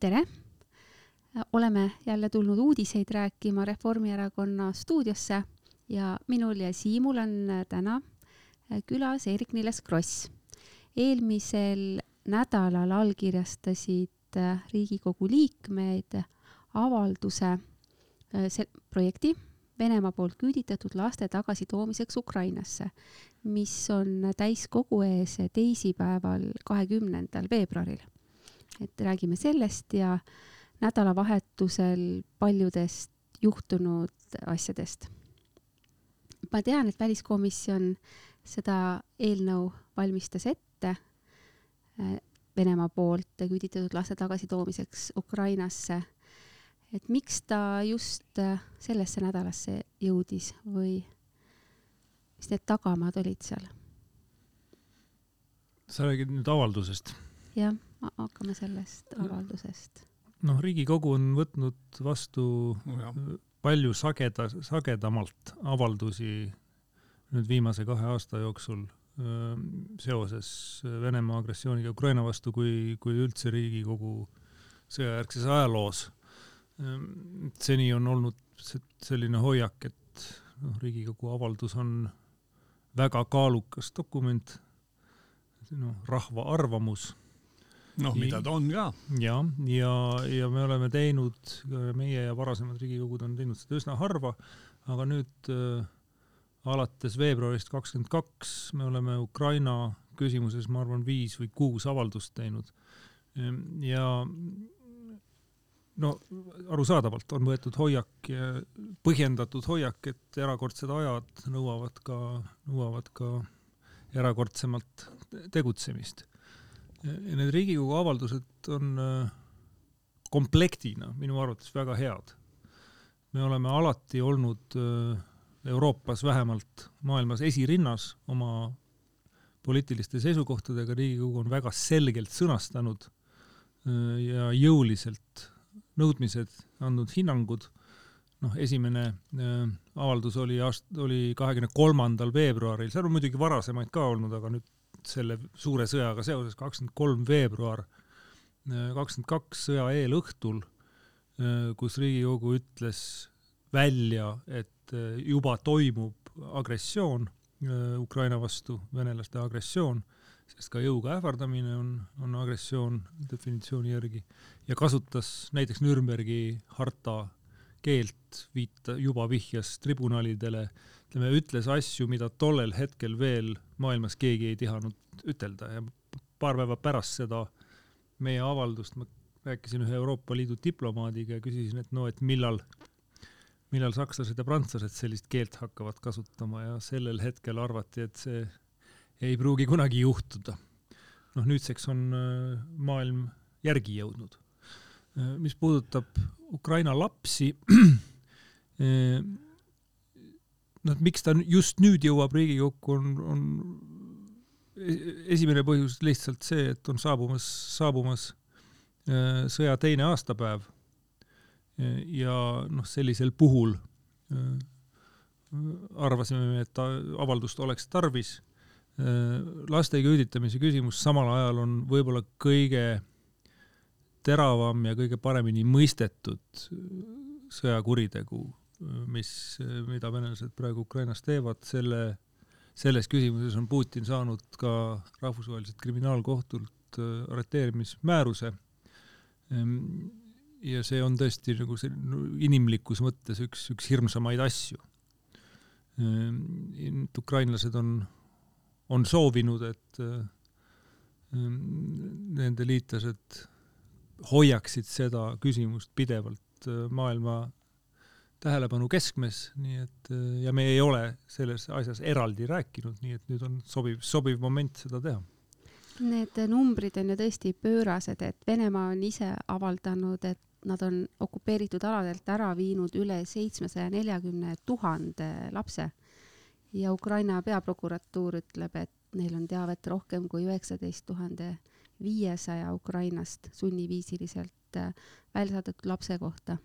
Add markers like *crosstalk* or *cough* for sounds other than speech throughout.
tere! oleme jälle tulnud uudiseid rääkima Reformierakonna stuudiosse ja minul ja Siimul on täna külas Eerik-Niiles Kross. eelmisel nädalal allkirjastasid Riigikogu liikmed avalduse see projekti Venemaa poolt küüditatud laste tagasitoomiseks Ukrainasse, mis on täiskogu ees teisipäeval, kahekümnendal veebruaril. Et räägime sellest ja nädalavahetusel paljudest juhtunud asjadest. ma tean, et väliskomisjon seda eelnõu valmistas ette Venemaa poolt küüditatud laste tagasitoomiseks Ukrainasse et miks ta just äh, sellesse nädalasse jõudis või mis need tagamaad olid seal? sa räägid nüüd avaldusest? jah, hakkame sellest avaldusest. noh, Riigikogu on võtnud vastu no, palju sageda, sagedamalt avaldusi nüüd viimase kahe aasta jooksul seoses Venemaa agressiooniga Ukraina vastu kui, kui üldse Riigikogu sõjajärgses ajaloos seni on olnud selline hoiak, et noh, Riigikogu avaldus on väga kaalukas dokument, noh, rahva arvamus. Noh, mida ta on ka. ja, ja, ja me oleme teinud, meie ja varasemad Riigikogud on teinud seda üsna harva, aga nüüd äh, alates veebruarist kakskümmend kaks me oleme Ukraina küsimuses, ma arvan, viis või kuus avaldust teinud. Ehm, ja no arusaadavalt on võetud hoiak, põhjendatud hoiak, et erakordsed ajad nõuavad ka, nõuavad ka erakordsemalt tegutsemist. Ja need Riigikogu avaldused on äh, komplektina minu arvates väga head. me oleme alati olnud äh, Euroopas vähemalt maailmas esirinnas oma poliitiliste seisukohtadega, Riigikogu on väga selgelt sõnastanud äh, ja jõuliselt nõudmised, andnud hinnangud. noh, esimene avaldus oli aast-, oli kahekümne kolmandal veebruaril, seal on muidugi varasemaid ka olnud, aga nüüd selle suure sõjaga seoses kakskümmend kolm veebruar kakskümmend kaks sõja eelõhtul kus Riigikogu ütles välja, et juba toimub agressioon Ukraina vastu, venelaste agressioon sest ka jõuga ähvardamine on, on agressioon definitsiooni järgi ja kasutas näiteks Nürnbergi harta keelt, viita, juba vihjas tribunalidele, ütleme, ütles asju, mida tollel hetkel veel maailmas keegi ei tihanud ütelda ja paar päeva pärast seda meie avaldust ma rääkisin ühe Euroopa Liidu diplomaadiga ja küsisin, et no, et millal, millal sakslased ja prantslased sellist keelt hakkavad kasutama ja sellel hetkel arvati, et see ei pruugi kunagi juhtuda. noh, nüüdseks on äh, maailm järgi jõudnud. Äh, mis puudutab Ukraina lapsi, *clears throat* äh, noh, miks ta just nüüd jõuab Riigikokku, on, on e-, esimene põhjus lihtsalt see, et on saabumas, saabumas sõja teine aastapäev. ja noh, sellisel puhul arvasime, et avaldust oleks tarvis Äh, laste küüditamise küsimus samal ajal on võib-olla kõige teravam ja kõige paremini mõistetud sõjakuritegu, mis, mida venelased praegu Ukrainas teevad, selle, selles küsimuses on Putin saanud ka rahvusvaheliselt kriminaalkohtult äh, arreteerimismääruse. Ehm, ja see on tõesti nagu see inimlikus mõttes üks, üks hirmsamaid asju. Ehm, ukrainlased on on soovinud, et äh, nende liitlased hoiaksid seda küsimust pidevalt äh, maailma tähelepanu keskmes, nii et äh, ja me ei ole selles asjas eraldi rääkinud, nii et nüüd on sobiv, sobiv moment seda teha. Need numbrid on ju tõesti pöörased, et Venemaa on ise avaldanud, et nad on okupeeritud aladelt ära viinud üle seitsmesaja neljakümne tuhande lapse ja Ukraina peaprokuratuur ütleb, et neil on teavet rohkem kui üheksateist tuhande viiesaja Ukrainast sunniviisiliselt äh, välja saadetud lapse kohta.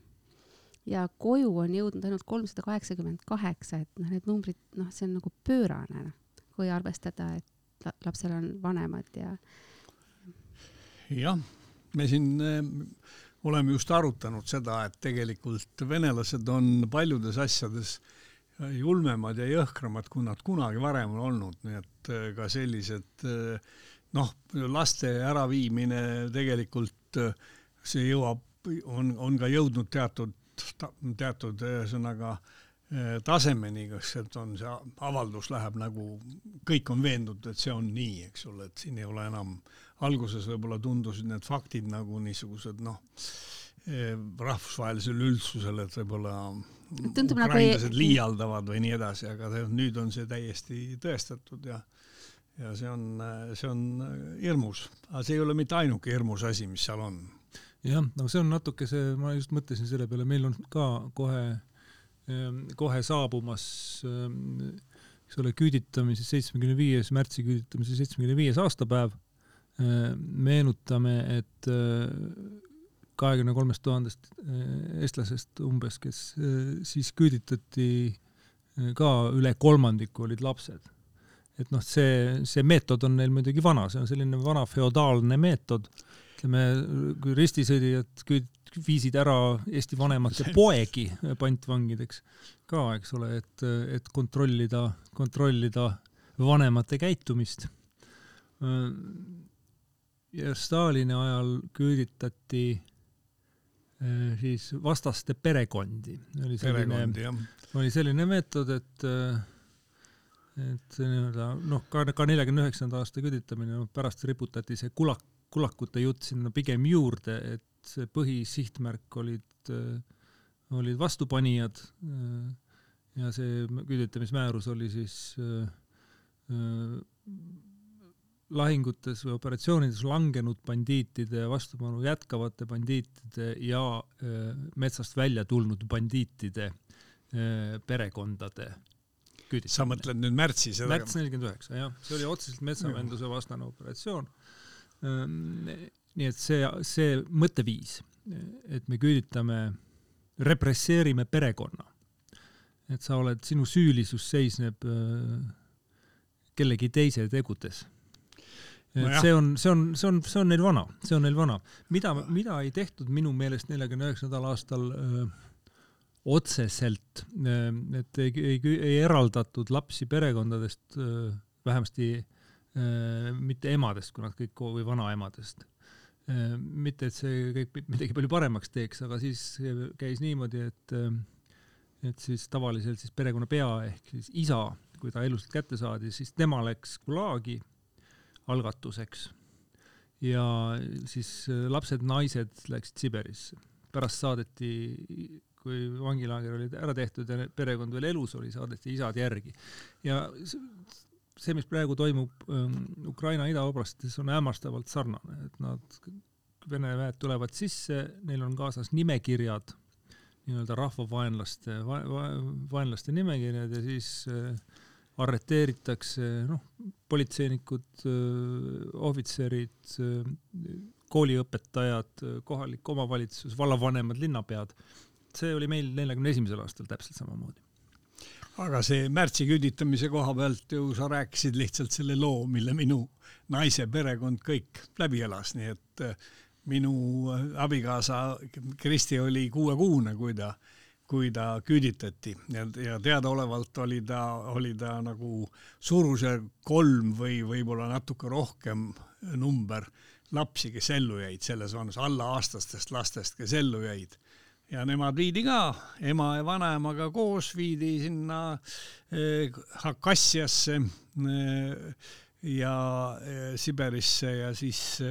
Ja koju on jõudnud ainult kolmsada kaheksakümmend kaheksa, et noh, need numbrid, noh, see on nagu pöörane, noh, kui arvestada, et lapsel on vanemad ja. jah, me siin äh, oleme just arutanud seda, et tegelikult venelased on paljudes asjades julmemad ja jõhkramad, kui nad kunagi varem on olnud, nii et äh, ka sellised noh, laste äraviimine tegelikult see jõuab, on, on ka jõudnud teatud, teatud ühesõnaga tasemeni, kas et on see avaldus läheb nagu, kõik on veendunud, et see on nii, eks ole, et siin ei ole enam, alguses võib-olla tundusid need faktid nagu niisugused noh, rahvusvahelisele üldsusele, et võib-olla nagu ukrainlased nagu... liialdavad või nii edasi, aga nüüd on see täiesti tõestatud ja ja see on, see on hirmus, aga see ei ole mitte ainuke hirmus asi, mis seal on. Jah, no see on natuke see, ma just mõtlesin selle peale, meil on ka kohe, ehm, kohe saabumas ehm, eks ole, küüditamise seitsmekümne viies, märtsi küüditamise seitsmekümne viies aastapäev. Ehm, meenutame, et kahekümne kolmest tuhandest eestlasest umbes, kes siis küüditati, ka üle kolmandiku olid lapsed et noh, see, see meetod on neil muidugi vana, see on selline vana feodaalne meetod. Ütleme, kui ristisõdijad viisid ära Eesti vanemate *laughs* poegi pantvangideks ka, eks ole, et, et kontrollida, kontrollida vanemate käitumist. ja Stalini ajal küüditati eh, siis vastaste perekondi. oli selline, oli selline meetod, et et nii-öelda noh, ka, ka neljakümne üheksanda aasta küüditamine, noh pärast riputati see kulak, kulakute jutt sinna pigem juurde, et see põhisihtmärk olid, olid vastupanijad ja see küüditamismäärus oli siis äh, lahingutes või operatsioonides langenud bandiitide vastupanu jätkavate bandiitide ja äh, metsast välja tulnud bandiitide äh, perekondade küüditamine. sa mõtled nüüd märtsi seda? märts nelikümmend üheksa, jah. see oli otseselt metsavendluse vastane operatsioon. Ehm, nii et see, see mõtteviis, et me küüditame, represseerime perekonna, et sa oled, sinu süülisus seisneb äh, kellegi teise tegudes et no see on, see on, see on, see on neil vana, see on neil vana. mida, mida ei tehtud minu meelest neljakümne üheksandal aastal öö, äh, otseselt, ähm, et ei, ei, ei eraldatud lapsi perekondadest, äh, vähemasti äh, mitte emadest, kui nad kõik või vanaemadest. Äh, mitte, et see kõik midagi palju paremaks teeks, aga siis käis niimoodi, et, et siis tavaliselt siis perekonnapea ehk siis isa, kui ta elust kätte saadi, siis tema läks Gulagi algatuseks ja siis lapsed, naised läksid Siberisse. pärast saadeti kui vangilaager oli ära tehtud ja perekond veel elus oli, saadeti isad järgi. ja see, mis praegu toimub ähm, Ukraina idaoblastis, on hämmastavalt sarnane, et nad, Vene väed tulevad sisse, neil on kaasas nimekirjad, nii-öelda rahvavaenlaste va,, va, vaenlaste nimekirjad ja siis äh, arreteeritakse, noh, politseinikud, äh, ohvitserid, äh, kooliõpetajad, kohalik omavalitsus, vallavanemad, linnapead see oli meil neljakümne esimesel aastal täpselt samamoodi. Aga see märtsi küüditamise koha pealt ju sa rääkisid lihtsalt selle loo, mille minu naise perekond kõik läbi elas, nii et äh, minu äh, abikaasa Kristi oli kuuekuune, kui ta, kui ta küüditati. Ja, ja teadaolevalt oli ta, oli ta nagu suurusjärk kolm või võib-olla natuke rohkem number lapsi, kes ellu jäid. Selles vanuses, alla aastastest lastest, kes ellu jäid ja nemad viidi ka ema ja vanaemaga koos viidi sinna eh, Hakassiasse eh, ja eh, Siberisse ja siis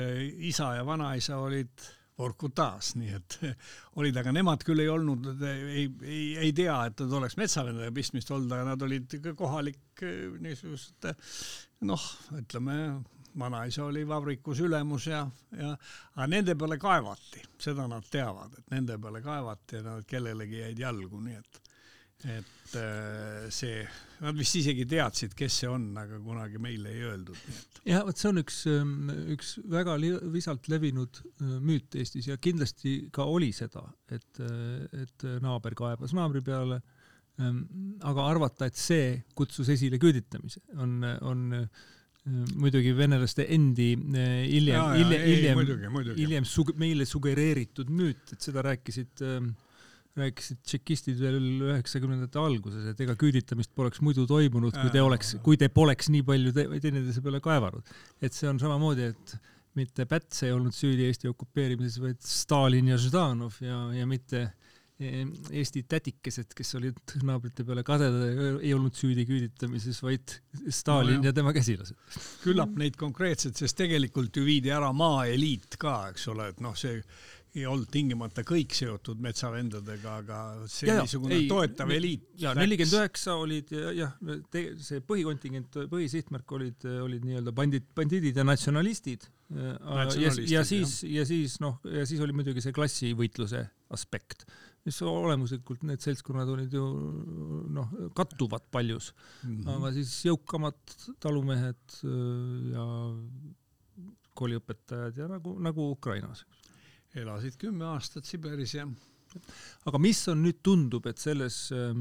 isa ja vanaisa olid Vorkutas, nii et *laughs* olid, aga nemad küll ei olnud, ei, ei, ei tea, et nad oleks metsavendadega pistmist olnud, aga nad olid kohalik niisugused noh, ütleme vanaisa oli vabrikus ülemus ja, ja aga nende peale kaevati, seda nad teavad, et nende peale kaevati ja nad kellelegi jäid jalgu, nii et et äh, see, nad vist isegi teadsid, kes see on, aga kunagi meile ei öeldud. jah, vot see on üks, ähm, üks väga visalt levinud äh, müüt Eestis ja kindlasti ka oli seda, et, äh, et naaber kaebas naabri peale. Ähm, aga arvata, et see kutsus esile küüditamise, on, on muidugi venelaste endi eh, hiljem, hiljem, hiljem, hiljem sug-, meile sugereeritud müüt, et seda rääkisid äh, rääkisid tšekistid veel üheksakümnendate alguses, et ega küüditamist poleks muidu toimunud, kui te oleks, kui te poleks nii palju te teineteise peale kaevanud. et see on samamoodi, et mitte Päts ei olnud süüdi Eesti okupeerimises, vaid Stalin ja Ždanov ja, ja mitte Eesti tätikesed, kes olid naabrite peale kadedad, ei olnud süüdi küüditamises, vaid Stalin no, ja tema käsilased. küllap neid konkreetselt, sest tegelikult ju viidi ära maaeliit ka, eks ole, et noh, see ei olnud tingimata kõik seotud metsavendadega, aga see ja, niisugune ei, toetav eliit. ja nelikümmend üheksa olid jah, see põhikontingent, põhisihtmärk olid, olid nii-öelda bandid, bandiidid ja natsionalistid. ja, ja siis, ja siis noh, ja siis oli muidugi see klassivõitluse aspekt, mis olemuslikult need seltskonnad olid ju noh, kattuvad paljus mm, -hmm. aga siis jõukamad talumehed ja kooliõpetajad ja nagu, nagu Ukrainas elasid kümme aastat Siberis ja. aga mis on nüüd tundub, et selles äh,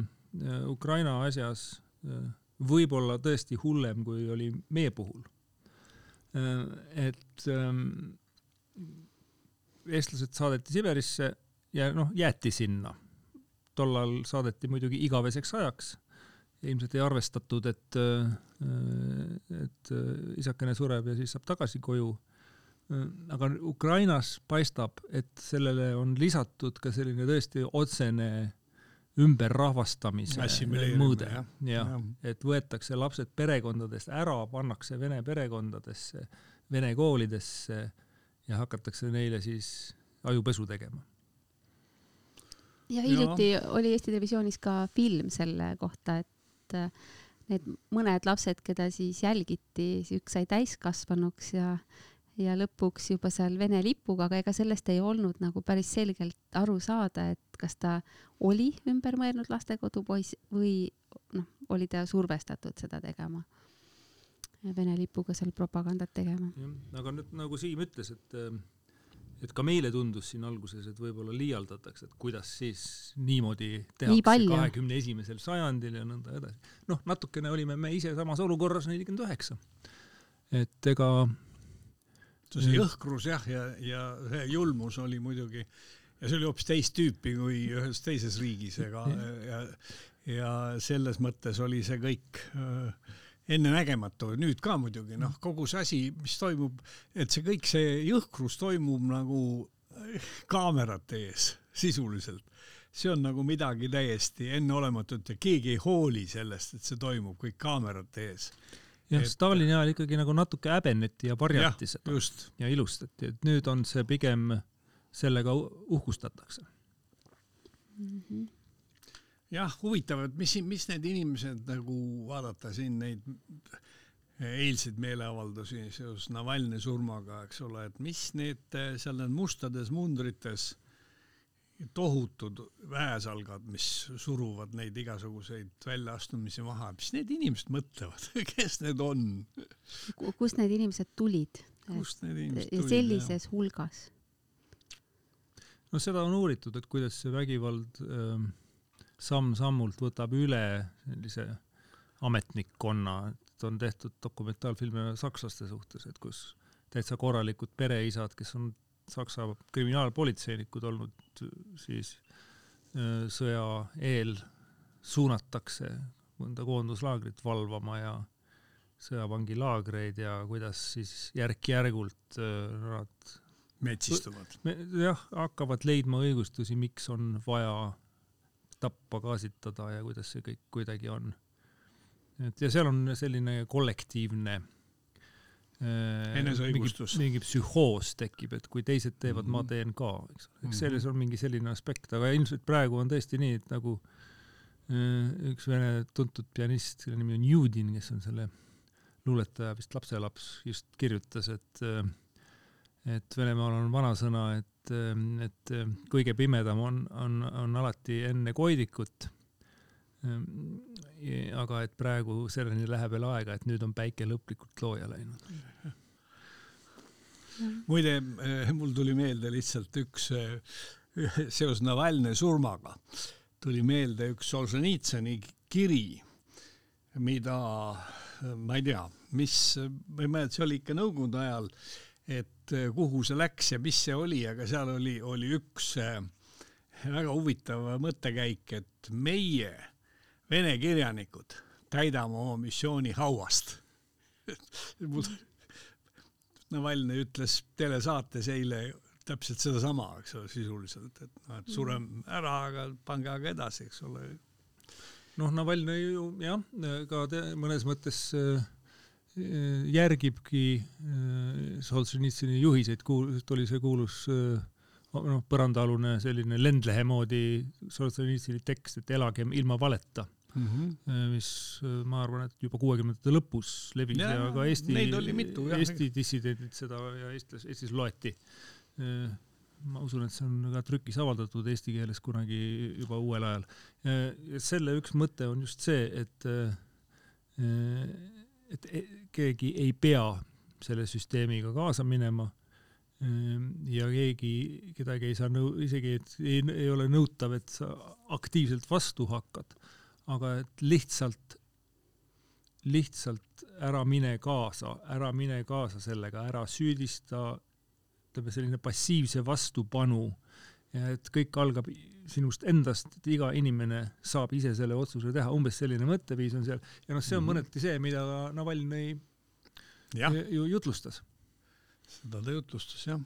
Ukraina asjas äh, võib-olla tõesti hullem, kui oli meie puhul äh,. et äh, eestlased saadeti Siberisse ja noh, jäeti sinna. tollal saadeti muidugi igaveseks ajaks. ilmselt ei arvestatud, et, äh, et äh, isakene sureb ja siis saab tagasi koju aga Ukrainas paistab, et sellele on lisatud ka selline tõesti otsene ümberrahvastamise mõõde. jah ja, ja., et võetakse lapsed perekondadest ära, pannakse vene perekondadesse, vene koolidesse ja hakatakse neile siis ajupesu tegema. Ja hiljuti ja. oli Eesti Televisioonis ka film selle kohta, et äh, need mõned lapsed, keda siis jälgiti, üks sai täiskasvanuks ja ja lõpuks juba seal Vene lipuga, aga ega sellest ei olnud nagu päris selgelt aru saada, et kas ta oli ümber mõelnud lastekodupoiss või noh, oli ta survestatud seda tegema. Vene lipuga seal propagandat tegema. aga nüüd nagu Siim ütles, et et ka meile tundus siin alguses, et võib-olla liialdatakse, et kuidas siis niimoodi tehakse kahekümne esimesel sajandil ja nõnda edasi. noh, natukene olime me ise samas olukorras nelikümmend üheksa. et ega see jõhkrus jah, ja, ja see julmus oli muidugi ja see oli hoopis teist tüüpi kui ühes teises riigis, ega ja, ja selles mõttes oli see kõik äh, ennenägematu, nüüd ka muidugi noh, kogu see asi, mis toimub, et see kõik see jõhkrus toimub nagu kaamerate ees sisuliselt. see on nagu midagi täiesti enneolematut ja keegi ei hooli sellest, et see toimub kõik kaamerate ees jah, Stalini ajal ikkagi nagu natuke häbeneti ja varjati ja, seda just. ja ilustati, et nüüd on see pigem, sellega uhkustatakse mm. -hmm. Jah, huvitav, et mis, mis need inimesed nagu vaadata siin neid eilseid meeleavaldusi seoses Navalnõi surmaga, eks ole, et mis need seal need mustades mundrites tohutud väesalgad, mis suruvad neid igasuguseid väljaastumisi maha, mis need inimesed mõtlevad *laughs* kes need on? kust need inimesed tulid? kust need inimesed tulid? sellises jah. hulgas? no seda on uuritud, et kuidas see vägivald ähm, samm-sammult võtab üle sellise ametnikkonna, et on tehtud dokumentaalfilme sakslaste suhtes, et kus täitsa korralikud pereisad, kes on Saksa kriminaalpolitseinikud olnud siis sõja eel suunatakse mõnda koonduslaagrit valvama ja sõjavangilaagreid ja kuidas siis järk-järgult nad metsistuvad. jah, hakkavad leidma õigustusi, miks on vaja tappa, gaasitada ja kuidas see kõik kuidagi on. et ja seal on selline kollektiivne Äh, eneseõigustus. mingi psühhoos tekib, et kui teised teevad mm, -hmm. ma teen ka, eks ole, eks mhm. selles on mingi selline aspekt, aga ilmselt praegu on tõesti nii, et nagu äh, üks vene tuntud pianist, kelle nimi on Judin, kes on selle luuletaja vist lapselaps, just kirjutas, et äh, et Venemaal on vanasõna, et, et kõige pimedam on, on, on alati enne koidikut Ehm, aga et praegu selleni läheb veel aega, et nüüd on päike lõplikult looja läinud. muide, eh, mul tuli meelde lihtsalt üks eh, *laughs* seoses Navalnõi surmaga tuli meelde üks Solženitsõni kiri, mida ma ei tea, mis, ma ei mäleta, see oli ikka nõukogude ajal, et äh, kuhu see läks ja mis see oli, aga seal oli, oli üks äh, väga huvitav mõttekäik, et meie, vene kirjanikud, täidame oma missiooni hauast *laughs* mul Navalnõi ütles telesaates eile täpselt sedasama, eks ole, sisuliselt, et noh, et surem ära, aga pange aga edasi, eks ole. noh, Navalnõi ju jah, ka te, mõnes mõttes äh, järgibki äh, Solženitsõni juhiseid, tuli see kuulus äh, noh, põrandaalune selline lendlehe moodi Solženitsõni tekst, et elagem ilma valeta mm, -hmm. mis ma arvan, et juba kuuekümnendate lõpus levis ja, ja ka Eesti, Eesti dissidendid seda ja eestlas, Eestis loeti. Äh, ma usun, et see on ka trükis avaldatud eesti keeles kunagi juba uuel ajal. selle üks mõte on just see, et, äh, et keegi ei pea selle süsteemiga kaasa minema. Ja keegi, kedagi ei saa nõu-, isegi et ei, ei ole nõutav, et sa aktiivselt vastu hakkad. Aga et lihtsalt, lihtsalt ära mine kaasa, ära mine kaasa sellega, ära süüdista, ütleme selline passiivse vastupanu ja et kõik algab sinust endast, et iga inimene saab ise selle otsuse teha, umbes selline mõtteviis on seal ja noh, see on mm -hmm. mõneti see, mida Navalnõi ju jutlustas. seda ta jutlustas jah.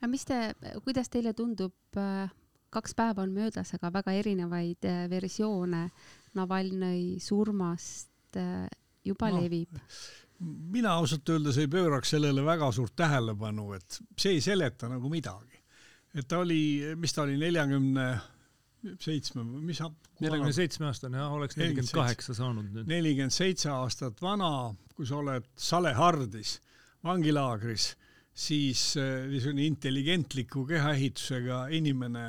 aga mis te, kuidas teile tundub äh, kaks päeva on möödas, aga väga erinevaid äh, versioone Navalnõi surmast äh, juba no, levib. mina ausalt öeldes ei pööraks sellele väga suurt tähelepanu, et see ei seleta nagu midagi. Et ta oli, mis ta oli, neljakümne seitsme, mis neljakümne seitsme aastane, jah, oleks nelikümmend kaheksa saanud nüüd. nelikümmend seitse aastat vana, kui sa oled Salehardis vangilaagris, siis äh, niisugune intelligentliku kehaehitusega inimene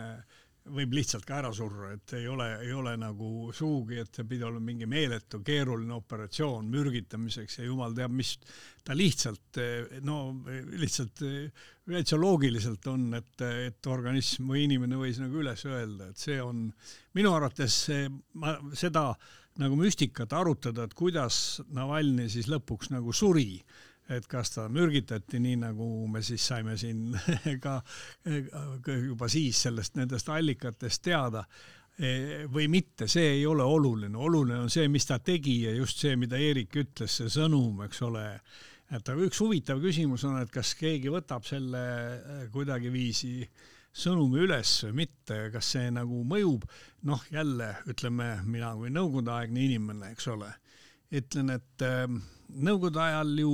võib lihtsalt ka ära surra, et ei ole, ei ole nagu sugugi, et see pidi olema mingi meeletu keeruline operatsioon mürgitamiseks ja jumal teab, mis ta lihtsalt no lihtsalt täitsa loogiliselt on, et, et organism või inimene võis nagu üles öelda, et see on minu arvates see, ma seda nagu müstikat arutada, et kuidas Navalnõi siis lõpuks nagu suri et kas ta mürgitati, nii nagu me siis saime siin *laughs* ka juba siis sellest, nendest allikatest teada. Või mitte, see ei ole oluline, oluline on see, mis ta tegi ja just see, mida Eerik ütles, see sõnum, eks ole. et aga üks huvitav küsimus on, et kas keegi võtab selle e, kuidagiviisi sõnumi üles või mitte, kas see nagu mõjub, noh jälle ütleme, mina kui nõukogudeaegne inimene, eks ole, ütlen, et äh, nõukogude ajal ju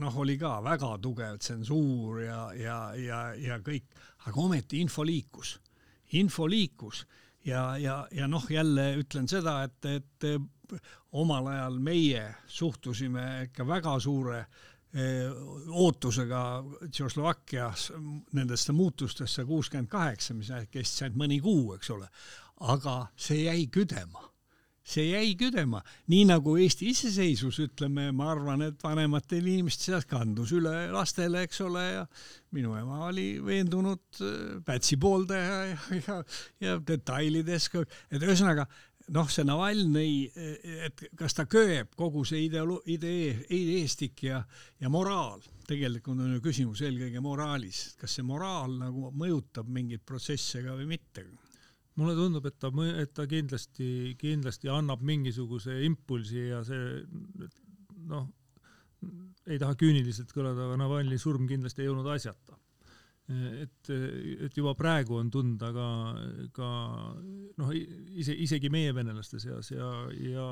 noh, oli ka väga tugev tsensuur ja, ja, ja, ja kõik, aga ometi info liikus, info liikus ja, ja, ja noh, jälle ütlen seda, et, et omal ajal meie suhtusime ikka väga suure eh, ootusega Tšehhoslovakkias nendesse muutustesse kuuskümmend kaheksa, mis kestis ainult mõni kuu, eks ole. aga see jäi küdema see jäi küdema, nii nagu Eesti iseseisvus, ütleme, ma arvan, et vanematel inimeste seas kandus üle lastele, eks ole, ja minu ema oli veendunud äh, Pätsi pooldaja ja, ja, ja detailides ka, et ühesõnaga noh, see Navalnõi, et kas ta kööb kogu see ideolo-, idee, ideestik ja, ja moraal, tegelikult on ju küsimus eelkõige moraalis, kas see moraal nagu mõjutab mingeid protsesse ka või mitte mulle tundub, et ta, et ta kindlasti, kindlasti annab mingisuguse impulsi ja see noh, ei taha küüniliselt kõlada, aga Navalnõi surm kindlasti ei olnud asjata. et, et juba praegu on tunda ka, ka noh, ise, isegi meie venelaste seas ja, ja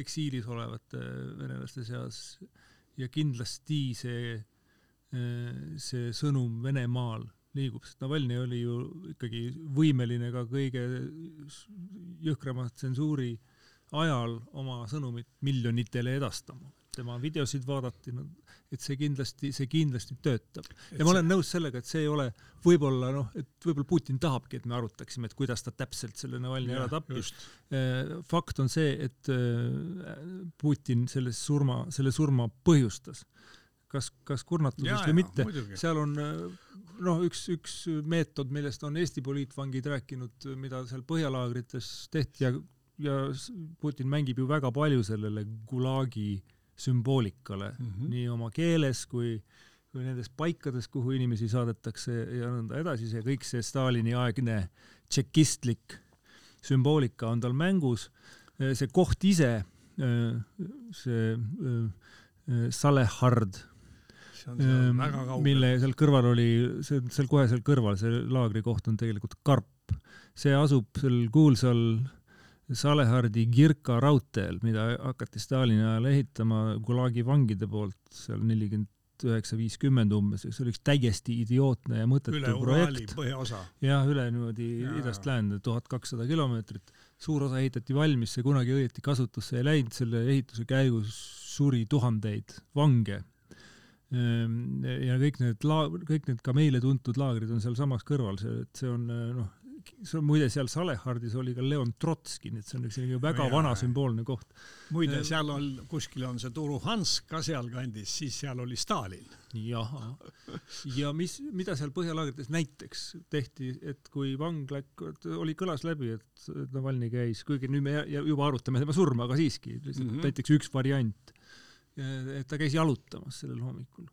eksiilis olevate venelaste seas ja kindlasti see, see sõnum Venemaal liigub, sest Navalnõi oli ju ikkagi võimeline ka kõige jõhkrama tsensuuri ajal oma sõnumit miljonitele edastama. tema videosid vaadati, no et see kindlasti, see kindlasti töötab. ja ma olen nõus sellega, et see ei ole võib-olla noh, et võib-olla Putin tahabki, et me arutaksime, et kuidas ta täpselt selle Navalnõi ära tappis. Äh, fakt on see, et äh, Putin selle surma, selle surma põhjustas kas, kas kurnatusest või mitte, seal on noh, üks, üks meetod, millest on Eesti poliitvangid rääkinud, mida seal põhjalaagrites tehti ja, ja Putin mängib ju väga palju sellele Gulagi sümboolikale mm -hmm. nii oma keeles kui, kui nendes paikades, kuhu inimesi saadetakse ja nõnda edasi, see kõik see Stalini aegne tšekistlik sümboolika on tal mängus. see koht ise, see Salehard mille seal kõrval oli, see, seal kohe seal kõrval, see laagrikoht on tegelikult Karp. see asub seal kuulsal Salehardi Girka raudteel, mida hakati Stalini ajal ehitama Gulagi vangide poolt seal nelikümmend üheksa, viiskümmend umbes, see oli üks täiesti idiootne ja mõttetu üle projekt. jah, üle niimoodi ja. idast läände, tuhat kakssada kilomeetrit. suur osa ehitati valmis, see kunagi õieti kasutusse ei läinud, selle ehituse käigus suri tuhandeid vange ja kõik need laa-, kõik need ka meile tuntud laagrid on sealsamas kõrval, see, et see on noh, see on muide seal Salehardis oli ka Leon Trotski, nii et see on üks selline väga ja, vana sümboolne koht. muide, ehm, seal on, kuskil on see Turu Hans ka sealkandis, siis seal oli Stalin. jah, ja mis, mida seal põhjalaagrites näiteks tehti, et kui vang läk-, oli, kõlas läbi, et Navalnõi käis, kuigi nüüd me juba arutame tema surma, aga siiski, lihtsalt mm -hmm. näiteks üks variant et ta käis jalutamas sellel hommikul.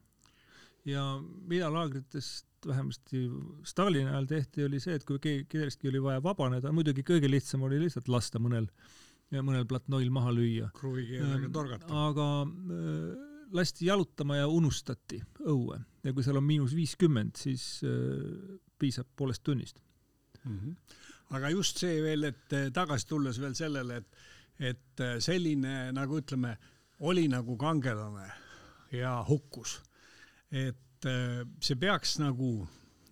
ja mida laagritest vähemasti Stalini ajal tehti, oli see, et kui kellestki oli vaja vabaneda, muidugi kõige lihtsam oli lihtsalt lasta mõnel, mõnel platnoil maha lüüa. kruvikeelega torgata. aga äh, lasti jalutama ja unustati õue ja kui seal on miinus viiskümmend, siis äh, piisab poolest tunnist mm. -hmm. aga just see veel, et äh, tagasi tulles veel sellele, et, et äh, selline nagu ütleme oli nagu kangelane ja hukkus. et äh, see peaks nagu,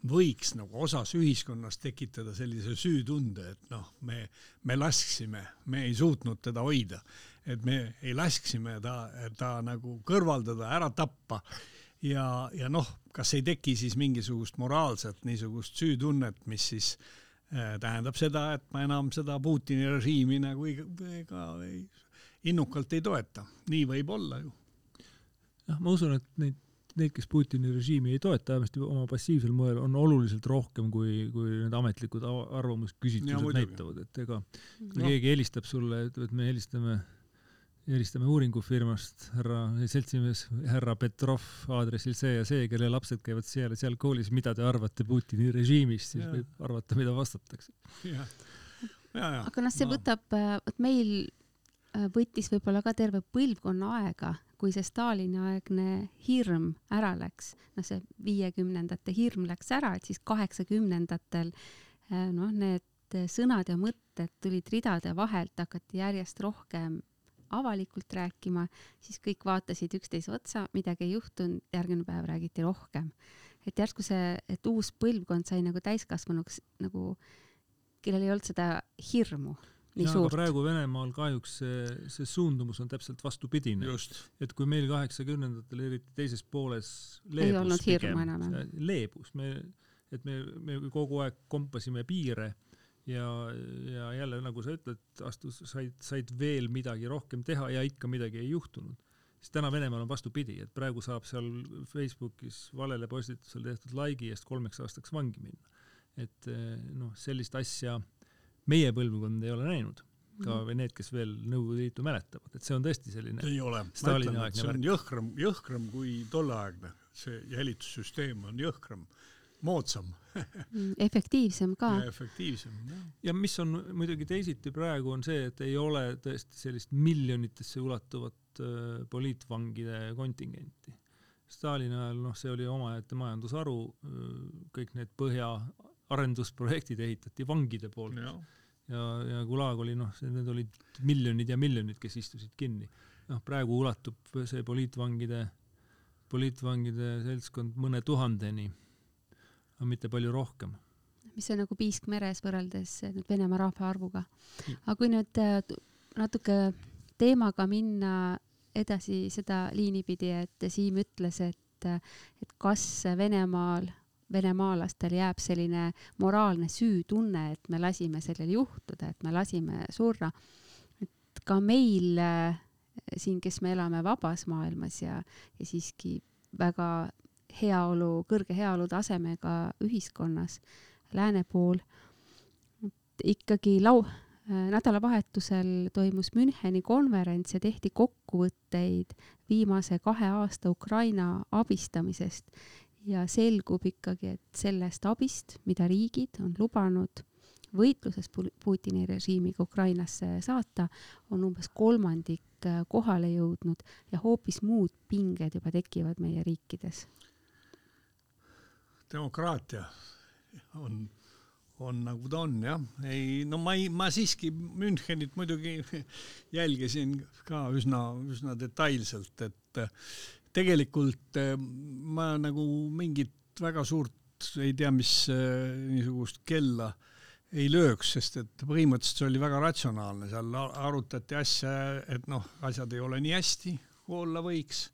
võiks nagu osas ühiskonnas tekitada sellise süütunde, et noh, me, me lasksime, me ei suutnud teda hoida, et me ei lasksime ta, ta nagu kõrvaldada, ära tappa ja, ja noh, kas ei teki siis mingisugust moraalset niisugust süütunnet, mis siis äh, tähendab seda, et ma enam seda Putini režiimi nagu ei, ega ei innukalt ei toeta, nii võib olla ju. jah, ma usun, et neid, neid, kes Putini režiimi ei toeta, vähemasti oma passiivsel moel, on oluliselt rohkem, kui, kui need ametlikud arvamusküsitlused näitavad, et ega kui no. keegi helistab sulle, ütleb, et me helistame helistame uuringufirmast härra seltsimees härra Petrov aadressil see ja see, kelle lapsed käivad seal ja seal koolis, mida te arvate Putini režiimist, siis ja. võib arvata, mida vastatakse. aga noh, see võtab, vot meil Äh, võttis võib-olla ka terve põlvkonna aega, kui see Stalini-aegne hirm ära läks, noh, see viiekümnendate hirm läks ära, et siis kaheksakümnendatel äh, noh, need sõnad ja mõtted tulid ridade vahelt, hakati järjest rohkem avalikult rääkima, siis kõik vaatasid üksteise otsa, midagi ei juhtunud, järgmine päev räägiti rohkem. et järsku see, et uus põlvkond sai nagu täiskasvanuks nagu, kellel ei olnud seda hirmu nii suurt. praegu Venemaal kahjuks see, see suundumus on täpselt vastupidine. et kui meil kaheksakümnendatel, eriti teises pooles leebus pigem, leebus, me, et me, me kogu aeg kompasime piire ja, ja jälle nagu sa ütled, astus, said, said veel midagi rohkem teha ja ikka midagi ei juhtunud. siis täna Venemaal on vastupidi, et praegu saab seal Facebookis valele postitusele tehtud like'i eest kolmeks aastaks vangi minna. et noh, sellist asja meie põlvkond ei ole näinud ka mhm. või need, kes veel Nõukogude Liitu mäletavad, et see on tõesti selline ei ole, ma ütlen, et see on jõhkram, jõhkram kui tolleaegne, see jälitussüsteem on jõhkram, moodsam mm, efektiivsem ka. efektiivsem, jah. ja mis on muidugi teisiti praegu, on see, et ei ole tõesti sellist miljonitesse ulatuvat poliitvangide kontingenti. Stalini ajal, noh, see oli omaette majandusharu, kõik need põhja arendusprojektid ehitati vangide poolt ja, ja, ja Gulag oli noh, need olid miljonid ja miljonid, kes istusid kinni. noh, praegu ulatub see poliitvangide, poliitvangide seltskond mõne tuhandeni, aga mitte palju rohkem. mis on nagu piisk meres võrreldes nüüd Venemaa rahvaarvuga. aga kui nüüd äh, natuke teemaga minna edasi seda liini pidi, et Siim ütles, et, et kas Venemaal venemaalastel jääb selline moraalne süütunne, et me lasime sellel juhtuda, et me lasime surra. et ka meil äh, siin, kes me elame vabas maailmas ja, ja siiski väga heaolu, kõrge heaolu tasemega ühiskonnas lääne pool, ikkagi lau-, nädalavahetusel toimus Müncheni konverents ja tehti kokkuvõtteid viimase kahe aasta Ukraina abistamisest ja selgub ikkagi, et sellest abist, mida riigid on lubanud võitluses Putini režiimiga Ukrainasse saata, on umbes kolmandik äh, kohale jõudnud ja hoopis muud pinged juba tekivad meie riikides. demokraatia on on nagu ta on jah, ei no ma ei, ma siiski Münchenit muidugi *laughs* jälgisin ka üsna, üsna detailselt, et tegelikult äh, ma nagu mingit väga suurt ei tea, mis äh, niisugust kella ei lööks, sest et põhimõtteliselt see oli väga ratsionaalne, seal arutati asja, et noh, asjad ei ole nii hästi, kui olla võiks.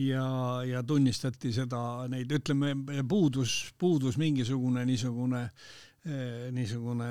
Ja, ja tunnistati seda, neid ütleme, puudus, puudus mingisugune niisugune äh, Eh, niisugune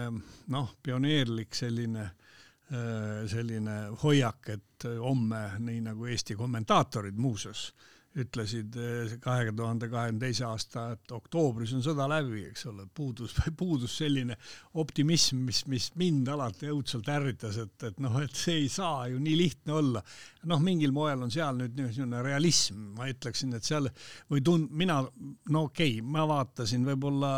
noh, pioneerlik selline eh, selline hoiak, et homme, nii nagu Eesti kommentaatorid muuseas ütlesid eh, kahe tuhande kahekümne teise aasta, et oktoobris on sõda läbi, eks ole, puudus, *laughs* puudus selline optimism, mis, mis mind alati õudselt ärritas, et, et noh, et see ei saa ju nii lihtne olla. noh, mingil moel on seal nüüd niisugune realism, ma ütleksin, et seal või tund-, mina, no okei okay,, ma vaatasin võib-olla,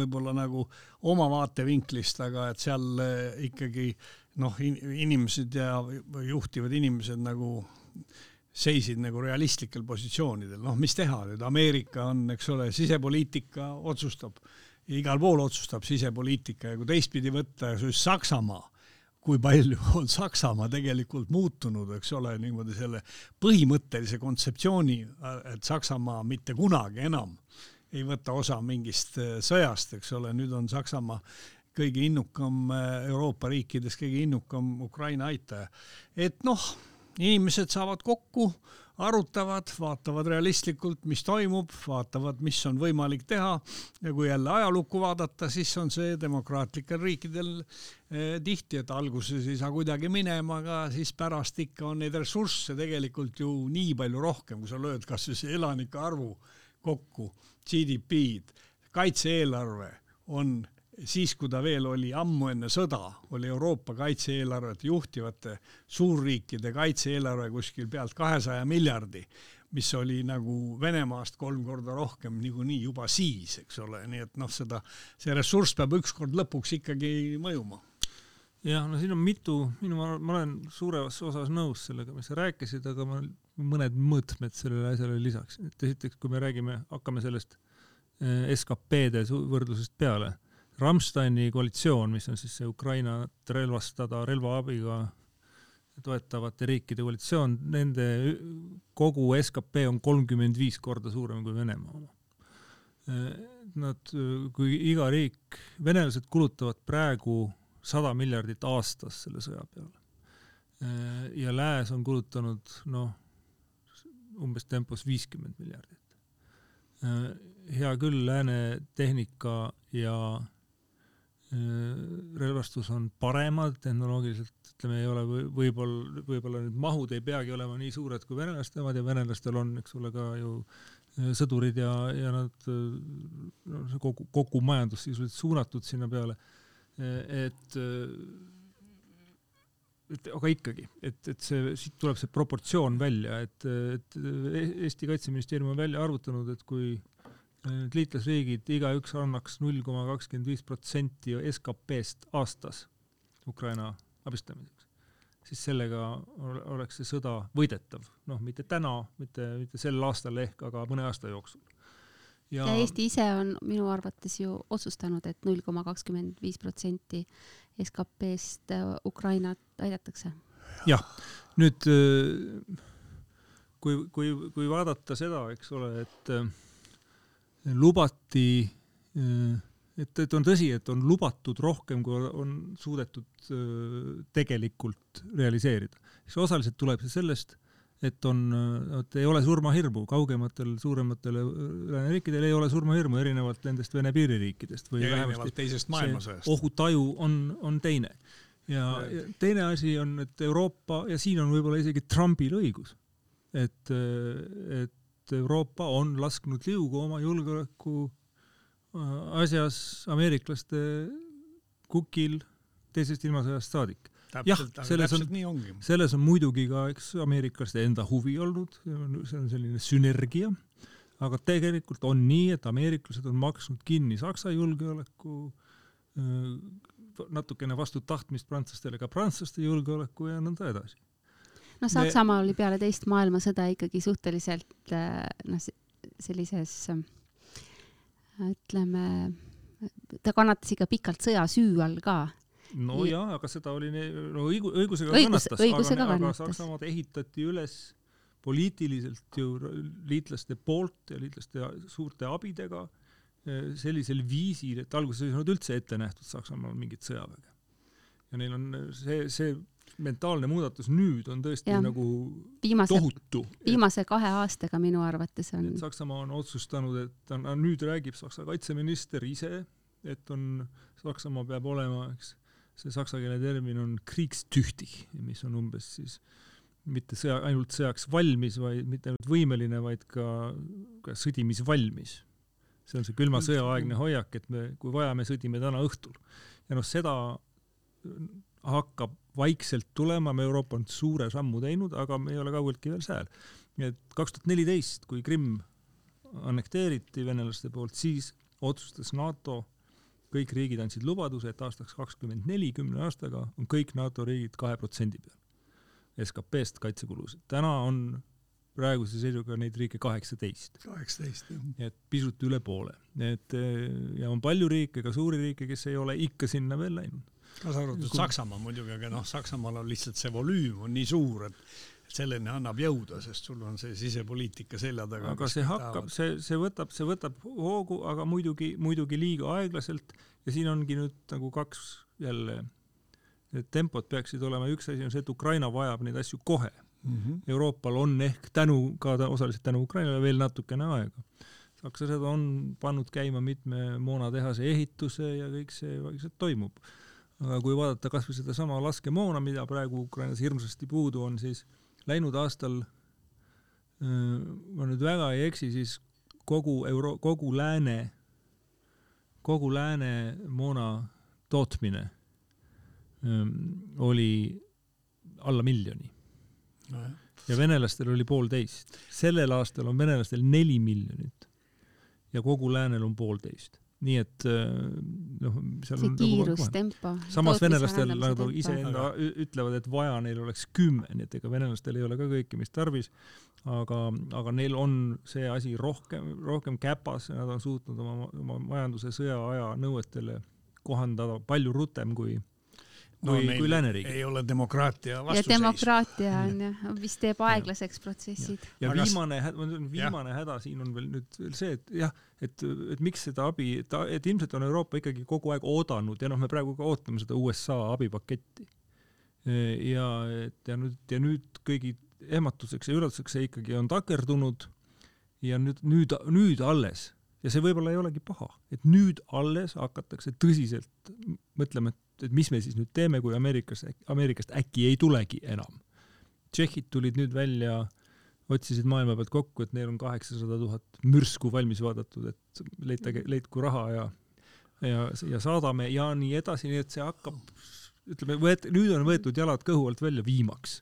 võib-olla nagu oma vaatevinklist, aga et seal ikkagi noh, inimesed ja juhtivad inimesed nagu seisid nagu realistlikel positsioonidel, noh, mis teha? Nüüd, Ameerika on, eks ole, sisepoliitika otsustab, igal pool otsustab sisepoliitika ja kui teistpidi võtta, siis Saksamaa, kui palju *laughs* on Saksamaa tegelikult muutunud, eks ole, niimoodi selle põhimõttelise kontseptsiooni, et Saksamaa mitte kunagi enam ei võta osa mingist äh, sõjast, eks ole, nüüd on Saksamaa kõige innukam äh, Euroopa riikides, kõige innukam Ukraina aitaja. et noh inimesed saavad kokku, arutavad, vaatavad realistlikult, mis toimub, vaatavad, mis on võimalik teha ja kui jälle ajalukku vaadata, siis on see demokraatlikel riikidel eh, tihti, et alguses ei saa kuidagi minema, aga siis pärast ikka on neid ressursse tegelikult ju nii palju rohkem, kui sa lööd kas või elanike arvu kokku, GDP-d, kaitse-eelarve on siis, kui ta veel oli ammu enne sõda, oli Euroopa kaitse-eelarvete juhtivate suurriikide kaitse-eelarve kuskil pealt kahesaja miljardi, mis oli nagu Venemaast kolm korda rohkem niikuinii juba siis, eks ole, nii et noh, seda, see ressurss peab ükskord lõpuks ikkagi mõjuma. Jah, no siin on mitu, minu, ma olen suures osas nõus sellega, mis sa rääkisid, aga ma mõned mõõtmed sellele asjale lisaks, et esiteks, kui me räägime, hakkame sellest eh, SKP-de võrdlusest peale Rammsteini koalitsioon, mis on siis see Ukrainat relvastada relvaabiga toetavate riikide koalitsioon, nende kogu skp on kolmkümmend viis korda suurem kui Venemaa oma. Nad, kui iga riik, venelased kulutavad praegu sada miljardit aastas selle sõja peale. ja lääs on kulutanud noh, umbes tempos viiskümmend miljardit. hea küll, lääne tehnika ja relvastus on paremad tehnoloogiliselt, ütleme, ei ole võib-olla, võib-olla need mahud ei peagi olema nii suured kui venelastel omad ja venelastel on, eks ole, ka ju äh, sõdurid ja, ja nad, no see kogu, kogu majandus sisuliselt suunatud sinna peale. Äh, et, et aga ikkagi, et, et see, siit tuleb see proportsioon välja, et, et Eesti Kaitseministeerium on välja arvutanud, et kui need liitlasriigid igaüks annaks null koma kakskümmend viis protsenti SKP-st aastas Ukraina abistamiseks, siis sellega oleks see sõda võidetav, noh, mitte täna, mitte, mitte sel aastal ehk, aga mõne aasta jooksul. ja, ja Eesti ise on minu arvates ju otsustanud, et null koma kakskümmend viis protsenti SKP-st äh, Ukrainat aidatakse. jah, nüüd äh, kui, kui, kui vaadata seda, eks ole, et äh, lubati, et, et on tõsi, et on lubatud rohkem, kui on suudetud tegelikult realiseerida. siis osaliselt tuleb see sellest, et on, et ei ole surmahirmu, kaugematel suurematel lääneriikidel ei ole surmahirmu, erinevalt nendest Vene piiririikidest või ja erinevalt teisest maailmasõjast. ohutaju on, on teine. ja, ja teine asi on, et Euroopa ja siin on võib-olla isegi Trumpil õigus, et, et et Euroopa on lasknud liugu oma julgeoleku äh, asjas ameeriklaste kukil teisest ilmasõjast saadik. aga selles on- selles on muidugi ka, eks, ameeriklaste enda huvi olnud, see on selline sünergia, aga tegelikult on nii, et ameeriklased on maksnud kinni Saksa julgeoleku, natukene vastu tahtmist prantslastele ka prantslaste julgeoleku ja nõnda edasi. Noh, Saksamaa oli peale teist maailmasõda ikkagi suhteliselt äh, noh, sellises äh, ütleme, ta kannatas ikka pikalt sõjasüü all ka. no Ja- jaa, aga seda oli, no õigu-, õigusega Õigus- kannatas, õigusega aga, aga kannatas. Saksamaad ehitati üles poliitiliselt ju liitlaste poolt ja liitlaste suurte abidega eh, sellisel viisil, et alguses ei olnud üldse ette nähtud Saksamaal mingit sõjaväge. ja neil on see, see mentaalne muudatus nüüd on tõesti ja. nagu viimase, tohutu. viimase kahe aastaga minu arvates on Saksamaa on otsustanud, et ta nüüd räägib Saksa kaitseminister ise, et on, Saksamaa peab olema, eks, see saksa keele termin on kriegstüchtig, mis on umbes siis mitte sõja, ainult sõjaks valmis, vaid mitte ainult võimeline, vaid ka, ka sõdimisvalmis. see on see külma sõja aegne hoiak, et me, kui vaja, me sõdime täna õhtul. ja noh, seda hakkab vaikselt tulema, me Euroopa on suure sammu teinud, aga me ei ole kaugeltki veel nii et kaks tuhat neliteist, kui Krimm annekteeriti venelaste poolt, siis otsustas NATO, kõik riigid andsid lubaduse, et aastaks kakskümmend neli, kümne aastaga on kõik NATO riigid kahe protsendi peal SKP-st kaitsekulusid. täna on praeguse seisuga neid riike kaheksateist. kaheksateist, jah. et pisut üle poole. et ja on palju riike, ka suuri riike, kes ei ole ikka sinna veel läinud. Kaasa arvatud Saksamaa muidugi, aga noh, Saksamaal on lihtsalt see volüüm on nii suur, et selleni annab jõuda, sest sul on see sisepoliitika selja taga. aga see hakkab, see, see võtab, see võtab hoogu, aga muidugi, muidugi liiga aeglaselt ja siin ongi nüüd nagu kaks jälle, need tempod peaksid olema, üks asi on see, et Ukraina vajab neid asju kohe mm. -hmm. Euroopal on ehk tänu, ka osaliselt tänu Ukrainale veel natukene aega. sakslased on pannud käima mitme moonatehase ehituse ja kõik see vaikselt toimub. Aga kui vaadata kasvõi sedasama laskemoona, mida praegu Ukrainas hirmsasti puudu on, siis läinud aastal, ma nüüd väga ei eksi, siis kogu euro-, kogu lääne, kogu lääne moona tootmine öö, oli alla miljoni no, ja venelastel oli poolteist. sellel aastal on venelastel neli miljonit ja kogu läänel on poolteist. Nii et noh, seal see on kiirus, tempo. samas venelastel, nad iseenda ütlevad, et vaja neil oleks kümme, nii et ega venelastel ei ole ka kõike, mis tarvis, aga, aga neil on see asi rohkem, rohkem käpas ja nad on suutnud oma, oma majanduse sõjaaja nõuetele kohandada palju rutem kui no, kui, kui lääneriigid. ei ole demokraatia vastuseis. ja demokraatia on jah, mis teeb aeglaseks protsessid. ja, ja Aga viimane, viimane häda siin on veel nüüd veel see, et jah, et, et miks seda abi, et, et ilmselt on Euroopa ikkagi kogu aeg oodanud ja noh, me praegu ka ootame seda USA abipaketti. ja et ja nüüd, ja nüüd kõigi ehmatuseks ja üllatuseks see ikkagi on takerdunud ja nüüd, nüüd, nüüd alles ja see võib-olla ei olegi paha, et nüüd alles hakatakse tõsiselt mõtlema, et, et mis me siis nüüd teeme, kui Ameerikas, Ameerikast äkki ei tulegi enam. Tšehhid tulid nüüd välja, otsisid maailma pealt kokku, et neil on kaheksasada tuhat mürsku valmis vaadatud, et leitage, leidku raha ja ja, ja saadame ja nii edasi, nii et see hakkab ütleme, võet-, nüüd on võetud jalad kõhu alt välja viimaks.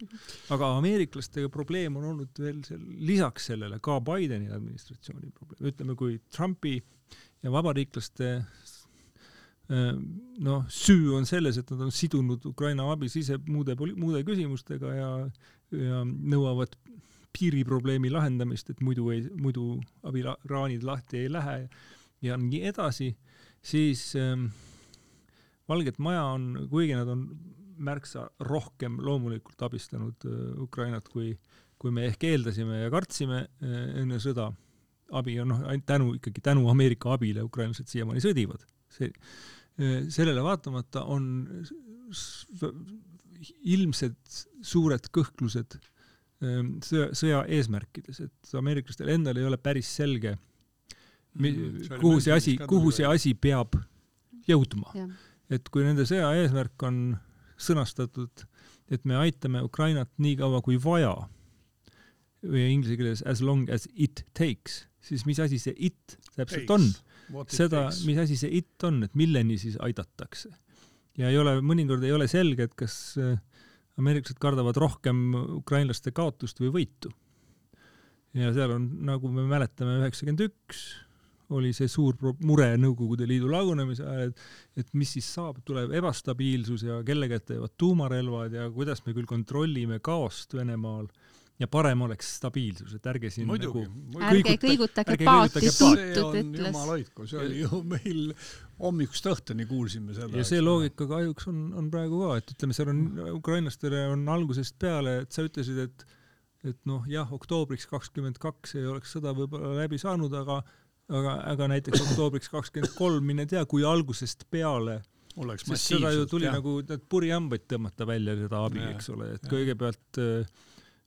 aga ameeriklastega probleem on olnud veel seal, lisaks sellele ka Bideni administratsiooni probleem, ütleme kui Trumpi ja vabariiklaste noh, süü on selles, et nad on sidunud Ukraina abi sise muude, muude küsimustega ja, ja nõuavad piiriprobleemi lahendamist, et muidu ei, muidu abiraanid lahti ei lähe ja nii edasi, siis ähm, Valget Maja on, kuigi nad on märksa rohkem loomulikult abistanud äh, Ukrainat, kui, kui me ehk eeldasime ja kartsime äh, enne sõda, abi on noh, ainult tänu, ikkagi tänu Ameerika abile ukrainlased siiamaani sõdivad. see, äh, sellele vaatamata on ilmsed suured kõhklused ähm, sõja, sõja eesmärkides, et ameeriklastel endal ei ole päris selge, kuhu see asi, kuhu see asi peab jõudma. Et kui nende sõja eesmärk on sõnastatud, et me aitame Ukrainat nii kaua kui vaja, või inglise keeles as long as it takes, siis mis asi see it täpselt on? Seda, mis asi see it on, et milleni siis aidatakse? ja ei ole, mõnikord ei ole selge, et kas äh, ameeriklased kardavad rohkem ukrainlaste kaotust või võitu. ja seal on, nagu me mäletame, üheksakümmend üks oli see suur mure Nõukogude Liidu lagunemise ajal, et, et mis siis saab, tuleb ebastabiilsus ja kelle kätte jäävad tuumarelvad ja kuidas me küll kontrollime kaost Venemaal ja parem oleks stabiilsus, et ärge siin muidugi, nagu ärge kõigutage paati, tuntud ütles. jumal hoidku, see oli ju *laughs* meil hommikust õhtuni kuulsime seda. ja see loogika kahjuks on, on praegu ka, et ütleme, seal on ukrainlastele on algusest peale, et sa ütlesid, et et noh, jah, oktoobriks kakskümmend kaks ei oleks sõda võib-olla läbi saanud, aga aga, aga näiteks oktoobriks kakskümmend kolm, mine tea, kui algusest peale oleks sest seda ju tuli jah. nagu need purihambaid tõmmata välja, seda abi, eks ole, et ja. kõigepealt Äh,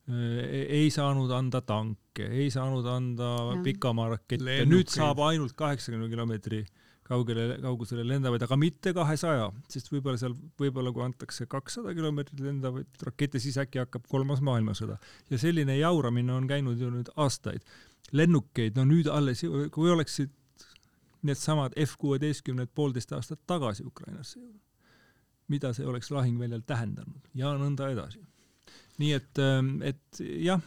ei saanud anda tanke, ei saanud anda pikamaararakette, nüüd saab ainult kaheksakümne kilomeetri kaugele, kaugusele lendavaid, aga mitte kahesaja, sest võib-olla seal, võib-olla kui antakse kakssada kilomeetrit lendavaid rakette, siis äkki hakkab kolmas maailmasõda. ja selline jauramine on käinud ju nüüd aastaid. lennukeid, no nüüd alles, kui oleksid needsamad F kuueteistkümned poolteist aastat tagasi Ukrainasse jõudnud, mida see oleks lahingväljal tähendanud? Ja nõnda edasi nii et, ähm, et jah,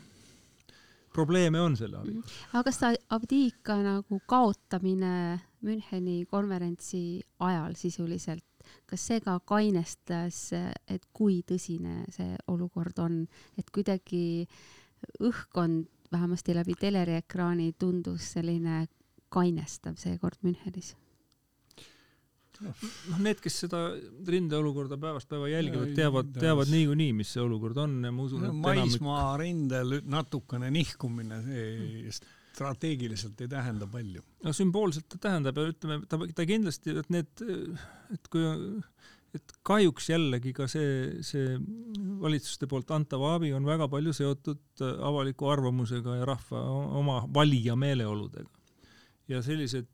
probleeme on selle abiga. Mhm. aga kas see Avdiivka nagu kaotamine Müncheni konverentsi ajal sisuliselt, kas see ka kainestas, et kui tõsine see olukord on, et kuidagi õhkkond vähemasti läbi teleriekraani tundus selline kainestav seekord Münchenis? Noh, need, kes seda rindeolukorda päevast päeva jälgivad, teavad, teavad niikuinii, mis see olukord on ja ma usun, et maismaa enamik... rindel natukene nihkumine, see strateegiliselt ei tähenda palju. no sümboolselt ta tähendab ja ütleme, ta, ta kindlasti, et need, et kui, et kahjuks jällegi ka see, see valitsuste poolt antav abi on väga palju seotud avaliku arvamusega ja rahva oma valija meeleoludega ja sellised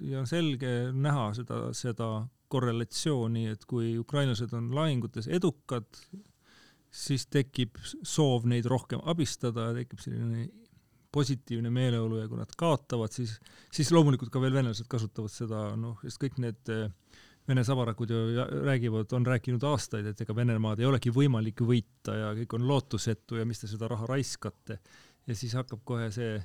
ja selge näha seda, seda korrelatsiooni, et kui ukrainlased on lahingutes edukad, siis tekib soov neid rohkem abistada, tekib selline positiivne meeleolu ja kui nad kaotavad, siis, siis loomulikult ka veel venelased kasutavad seda, noh, sest kõik need Vene sabarakud ju räägivad, on rääkinud aastaid, et ega Venemaad ei olegi võimalik võita ja kõik on lootusetu ja mis te seda raha raiskate. ja siis hakkab kohe see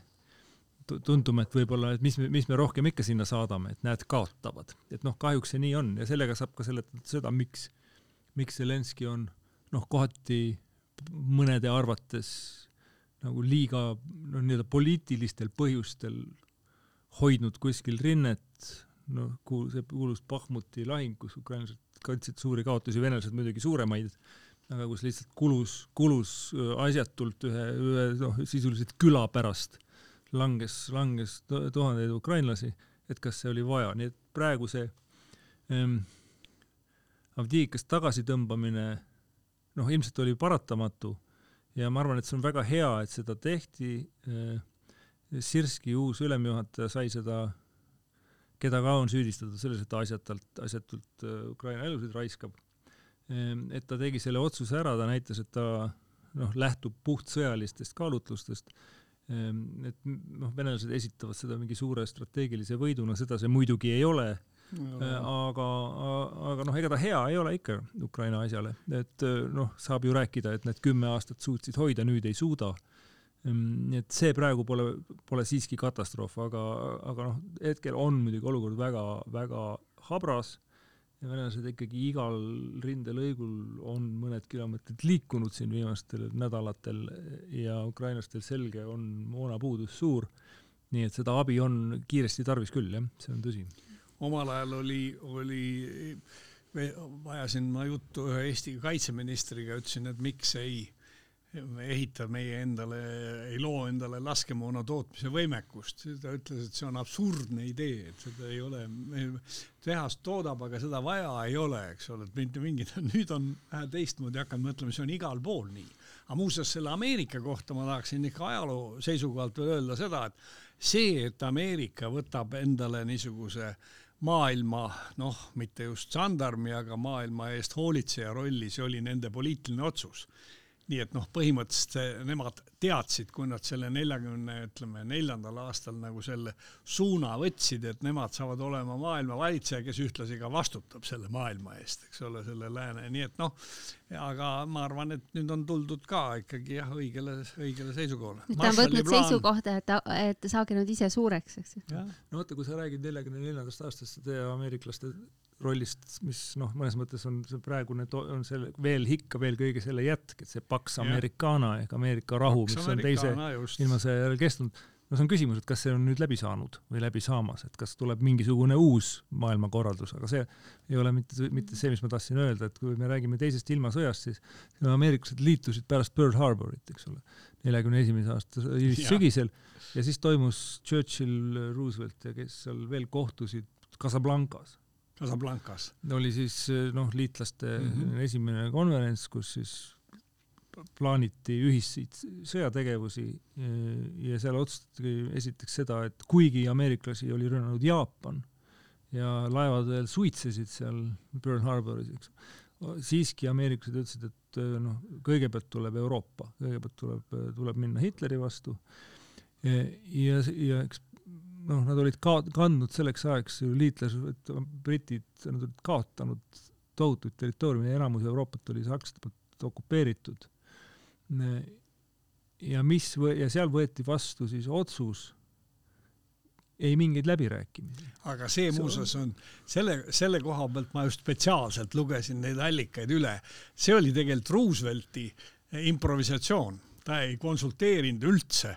tunduma, et võib-olla, et mis me, mis me rohkem ikka sinna saadame, et näed, kaotavad. et noh, kahjuks see nii on ja sellega saab ka seletada seda, miks, miks Zelenskõi on noh, kohati mõnede arvates nagu liiga noh, nii-öelda poliitilistel põhjustel hoidnud kuskil rinnet, noh, kuul-, see kuulus Bahmuti lahing, kus ukrainlased kandsid suuri kaotusi, venelased muidugi suuremaid, aga kus lihtsalt kulus, kulus äh, asjatult ühe, ühe noh, sisuliselt küla pärast langes, langes tuhandeid ukrainlasi, et kas see oli vaja, nii et praegu see ähm, Avdiivkast tagasitõmbamine noh, ilmselt oli paratamatu ja ma arvan, et see on väga hea, et seda tehti äh,. Sirski uus ülemjuhataja sai seda, keda ka on süüdistatud selles, et ta asjatult, asjatult äh, Ukraina elusid raiskab ähm,. et ta tegi selle otsuse ära, ta näitas, et ta noh, lähtub puht sõjalistest kaalutlustest Ehm, et noh, venelased esitavad seda mingi suure strateegilise võiduna, seda see muidugi ei ole. Äh, aga, aga noh, ega ta hea ei ole ikka Ukraina asjale, et äh, noh, saab ju rääkida, et need kümme aastat suutsid hoida, nüüd ei suuda. Ehm, nii et see praegu pole, pole siiski katastroof, aga, aga noh, hetkel on muidugi olukord väga-väga habras ja venelased ikkagi igal rindelõigul on mõned kilomeetrid liikunud siin viimastel nädalatel ja ukrainlastel selge on moonapuudus suur. nii et seda abi on kiiresti tarvis küll, jah, see on tõsi. omal ajal oli, oli, ajasin ma juttu ühe Eesti kaitseministriga, ütlesin, et miks ei ehitab meie endale, ei loo endale laskemoona tootmise võimekust. ta ütles, et see on absurdne idee, et seda ei ole, tehas toodab, aga seda vaja ei ole, eks ole, et mitte mingit, *laughs* nüüd on vähe teistmoodi hakanud mõtlema, see on igal pool nii. aga muuseas selle Ameerika kohta ma tahaksin ikka ajaloo seisukohalt veel öelda seda, et see, et Ameerika võtab endale niisuguse maailma, noh, mitte just žandarmi, aga maailma eest hoolitseja rolli, see oli nende poliitiline otsus nii et noh, põhimõtteliselt nemad teadsid, kui nad selle neljakümne, ütleme neljandal aastal nagu selle suuna võtsid, et nemad saavad olema maailma valitseja, kes ühtlasi ka vastutab selle maailma eest, eks ole, selle lääne, nii et noh, aga ma arvan, et nüüd on tuldud ka ikkagi jah, õigele, õigele seisukohale. ta on võtnud plaan... seisukohta, et, et saage nüüd ise suureks, eks ju. no vaata, kui sa räägid neljakümne neljandast aastast ja ameeriklaste rollist, mis noh, mõnes mõttes on see praegune, on selle veel ikka veel kõige selle jätk, et see Pax Americana ehk Ameerika rahu, mis on teise ilmasõja järel kestnud. no see on küsimus, et kas see on nüüd läbi saanud või läbi saamas, et kas tuleb mingisugune uus maailmakorraldus, aga see ei ole mitte, mitte see, mis ma tahtsin öelda, et kui me räägime teisest ilmasõjast, siis ameeriklased liitusid pärast Pearl Harborit, eks ole, neljakümne esimese aasta sügisel ja siis toimus Churchill, Roosevelt ja kes seal veel kohtusid Casablancas Casablancas. oli siis noh, liitlaste mm -hmm. esimene konverents, kus siis plaaniti ühiseid sõjategevusi ja seal otsustati esiteks seda, et kuigi ameeriklasi oli rünnanud Jaapan ja laevad veel suitsesid seal Pearl Harboris, eks, siiski ameeriklased ütlesid, et noh, kõigepealt tuleb Euroopa, kõigepealt tuleb, tuleb minna Hitleri vastu ja, ja, ja eks noh, nad olid ka kandnud selleks ajaks ju liitlased, britid, nad olid kaotanud tohutuid territooriume, enamus Euroopat oli sakslaste poolt okupeeritud. ja mis või, ja seal võeti vastu siis otsus ei mingeid läbirääkimisi. aga see muuseas on selle, selle koha pealt ma just spetsiaalselt lugesin neid allikaid üle. see oli tegelikult Roosevelti improvisatsioon, ta ei konsulteerinud üldse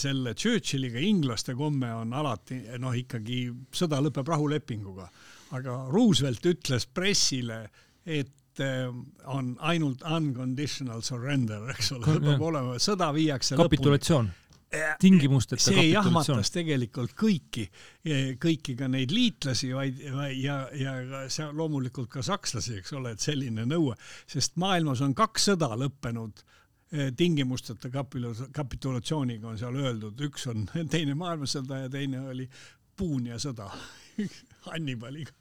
selle Churchilliga inglaste komme on alati noh, ikkagi sõda lõpeb rahulepinguga, aga Roosevelt ütles pressile, et eh, on ainult unconditional surrender, eks ole, peab olema, sõda viiakse kapitulatsioon. Tingimusteta see jahmatas tegelikult kõiki, kõiki ka neid liitlasi, vaid ja, ja see loomulikult ka sakslasi, eks ole, et selline nõue, sest maailmas on kaks sõda lõppenud Eh, tingimusteta kapitulatsiooniga on seal öeldud, üks on *laughs* Teine maailmasõda ja teine oli Puunia sõda *laughs* Hannibaliga.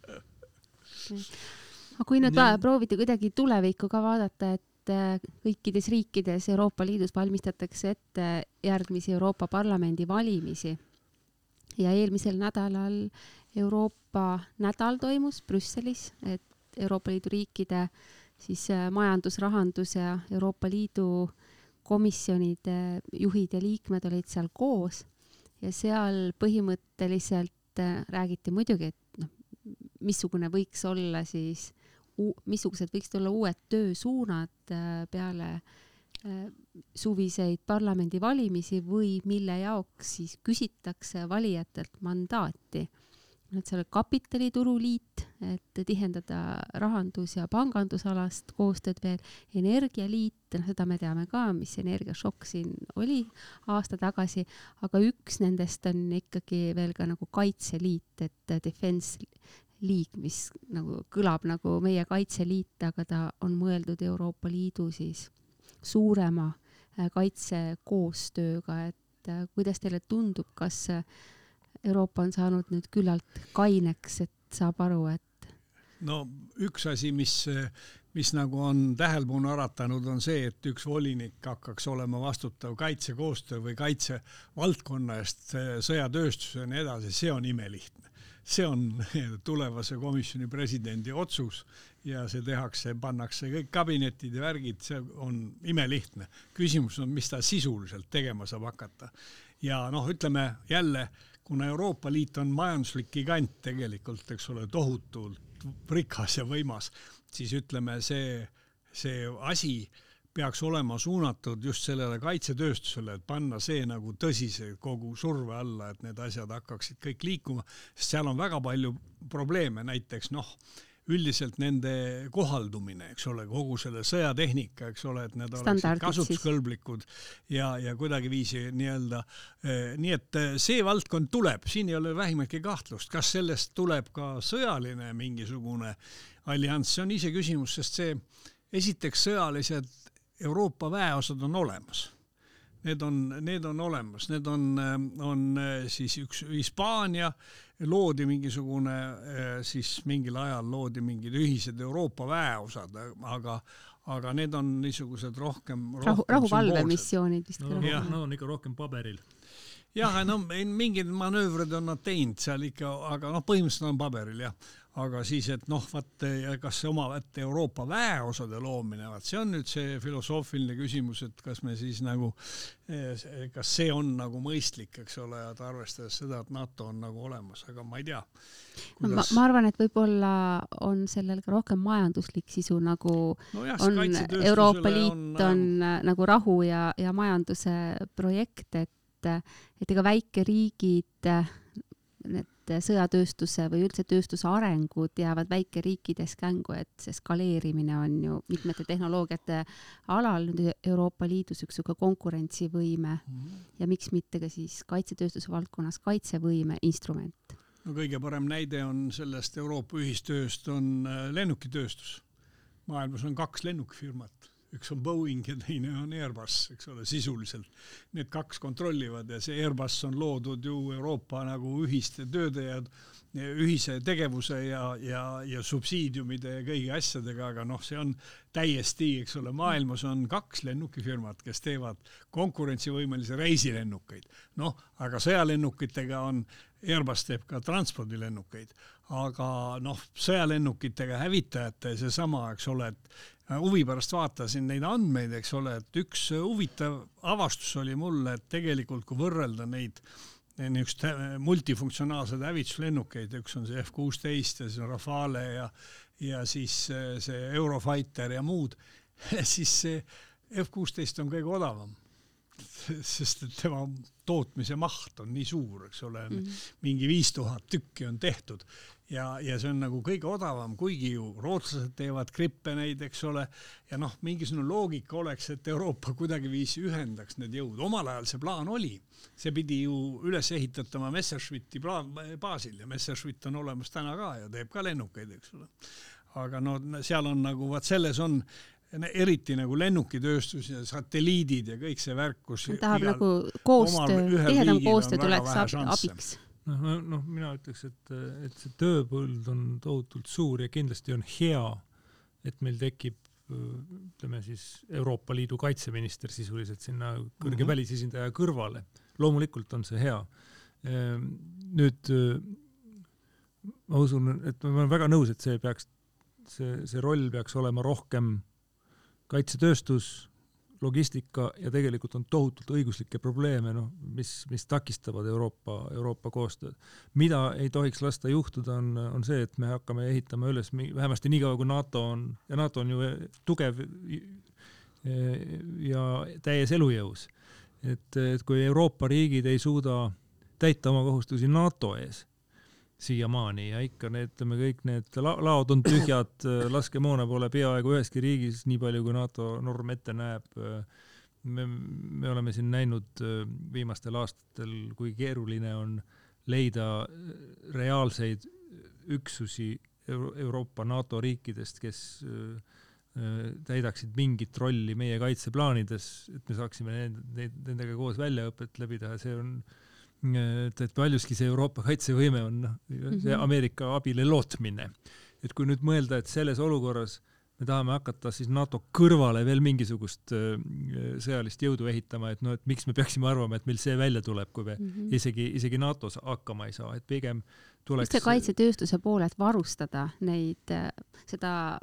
aga kui nüüd ja. proovite kuidagi tulevikku ka vaadata, et eh, kõikides riikides Euroopa Liidus valmistatakse ette järgmisi Euroopa Parlamendi valimisi ja eelmisel nädalal Euroopa nädal toimus Brüsselis, et Euroopa Liidu riikide siis majandus, rahandus ja Euroopa Liidu komisjonide juhid ja liikmed olid seal koos ja seal põhimõtteliselt äh, räägiti muidugi, et noh, missugune võiks olla siis, missugused võiksid olla uued töösuunad äh, peale äh, suviseid parlamendivalimisi või mille jaoks siis küsitakse valijatelt mandaati et seal kapitalituru liit, et tihendada rahandus- ja pangandusalast koostööd veel, energialiit, noh, seda me teame ka, mis energiašokk siin oli aasta tagasi, aga üks nendest on ikkagi veel ka nagu kaitseliit, et defense league, mis nagu kõlab nagu meie kaitseliit, aga ta on mõeldud Euroopa Liidu siis suurema äh, kaitsekoostööga, et äh, kuidas teile tundub, kas äh, Euroopa on saanud nüüd küllalt kaineks, et saab aru, et no üks asi, mis, mis nagu on tähelepanu äratanud, on see, et üks volinik hakkaks olema vastutav kaitsekoostöö või kaitsevaldkonna eest, sõjatööstuse ja nii edasi, see on imelihtne. see on *laughs* tulevase komisjoni presidendi otsus ja see tehakse, pannakse kõik kabinetid ja värgid, see on imelihtne. küsimus on, mis ta sisuliselt tegema saab hakata. ja noh, ütleme jälle kuna Euroopa Liit on majanduslik gigant tegelikult, eks ole, tohutult rikas ja võimas, siis ütleme, see, see asi peaks olema suunatud just sellele kaitsetööstusele, et panna see nagu tõsise kogu surve alla, et need asjad hakkaksid kõik liikuma, sest seal on väga palju probleeme, näiteks noh, üldiselt nende kohaldumine, eks ole, kogu selle sõjatehnika, eks ole, et need oleksid kasutuskõlblikud ja, ja kuidagiviisi nii-öelda eh,, nii et eh, see valdkond tuleb, siin ei ole vähimatki kahtlust, kas sellest tuleb ka sõjaline mingisugune allianss, see on iseküsimus, sest see esiteks sõjalised Euroopa väeosad on olemas need on, need on olemas, need on, on siis üks Hispaania loodi mingisugune siis mingil ajal loodi mingid ühised Euroopa väeosad, aga aga need on niisugused rohkem, rohkem rahu, rahuvalvemissioonid vist no, jah, no on ikka rohkem paberil jah, no mingid manöövrid on nad teinud seal ikka, aga noh, põhimõtteliselt on paberil jah. Aga siis, et noh, vaat kas see omaette Euroopa väeosade loomine, vaat see on nüüd see filosoofiline küsimus, et kas me siis nagu, kas see on nagu mõistlik, eks ole, et arvestades seda, et NATO on nagu olemas, aga ma ei tea kuidas.... No, ma, ma arvan, et võib-olla on sellel ka rohkem majanduslik sisu, nagu no jah, on Euroopa Liit on, on äh, nagu rahu ja, ja majanduse projekt, et et ega väikeriigid need sõjatööstuse või üldse tööstuse arengud jäävad väikeriikides kängu, et see skaleerimine on ju mitmete tehnoloogiate alal nüüd Euroopa Liidus üks niisugune konkurentsivõime ja miks mitte ka siis kaitsetööstuse valdkonnas kaitsevõime instrument. no kõige parem näide on sellest Euroopa ühistööst on äh, lennukitööstus. maailmas on kaks lennukifirmat üks on Boeing ja teine on Airbus, eks ole, sisuliselt. Need kaks kontrollivad ja see Airbus on loodud ju Euroopa nagu ühiste tööde ja ühise tegevuse ja, ja, ja subsiidiumide ja kõigi asjadega, aga noh, see on täiesti, eks ole, maailmas on kaks lennukifirmat, kes teevad konkurentsivõimelisi reisilennukeid. noh, aga sõjalennukitega on, Airbus teeb ka transpordilennukeid, aga noh, sõjalennukitega hävitajate seesama, eks ole, et huvi pärast vaatasin neid andmeid, eks ole, et üks huvitav avastus oli mulle, et tegelikult kui võrrelda neid niisugust multifunktsionaalseid hävituslennukeid, üks on see F kuusteist ja siis on Rafale ja ja siis see Eurofighter ja muud, *laughs* siis see F kuusteist on kõige odavam *laughs* sest et tema tootmise maht on nii suur, eks ole mm, -hmm. mingi viis tuhat tükki on tehtud ja, ja see on nagu kõige odavam, kuigi ju rootslased teevad grippe neid, eks ole, ja noh, mingisugune loogika oleks, et Euroopa kuidagiviisi ühendaks need jõud, omal ajal see plaan oli, see pidi ju üles ehitatama Messerschmitti baasil ja Messerschmitt on olemas täna ka ja teeb ka lennukeid, eks ole. aga no seal on nagu vaat selles on eriti nagu lennukitööstus ja satelliidid ja kõik see värk, kus tahab nagu koostöö, tihedam koostöö tuleks abiks noh, noh, mina ütleks, et, et see tööpõld on tohutult suur ja kindlasti on hea, et meil tekib ütleme siis Euroopa Liidu kaitseminister sisuliselt sinna kõrge mm -hmm. välisesindaja kõrvale. loomulikult on see hea. Ehm, nüüd ma usun, et ma olen väga nõus, et see peaks, see, see roll peaks olema rohkem kaitsetööstus, logistika ja tegelikult on tohutult õiguslikke probleeme, noh, mis, mis takistavad Euroopa, Euroopa koostööd. mida ei tohiks lasta juhtuda, on, on see, et me hakkame ehitama üles, vähemasti niikaua, kui NATO on, ja NATO on ju tugev ja täies elujõus. et, et kui Euroopa riigid ei suuda täita oma kohustusi NATO ees, siiamaani ja ikka need, ütleme kõik need la laod on tühjad, *coughs* laskemoona pole peaaegu üheski riigis nii palju, kui NATO norm ette näeb. me, me oleme siin näinud viimastel aastatel, kui keeruline on leida reaalseid üksusi Euro Euroopa, NATO riikidest, kes täidaksid mingit rolli meie kaitseplaanides, et me saaksime need, neid, nendega koos väljaõpet läbi teha, see on äh, et, et paljuski see Euroopa kaitsevõime on noh, see mhm. Ameerika abile lootmine. et kui nüüd mõelda, et selles olukorras me tahame hakata siis NATO kõrvale veel mingisugust äh, sõjalist jõudu ehitama, et noh, et miks me peaksime arvama, et meil see välja tuleb, kui me mm -hmm. isegi, isegi NATO-s hakkama ei saa, et pigem tuleks. just see kaitsetööstuse poole, et varustada neid, äh, seda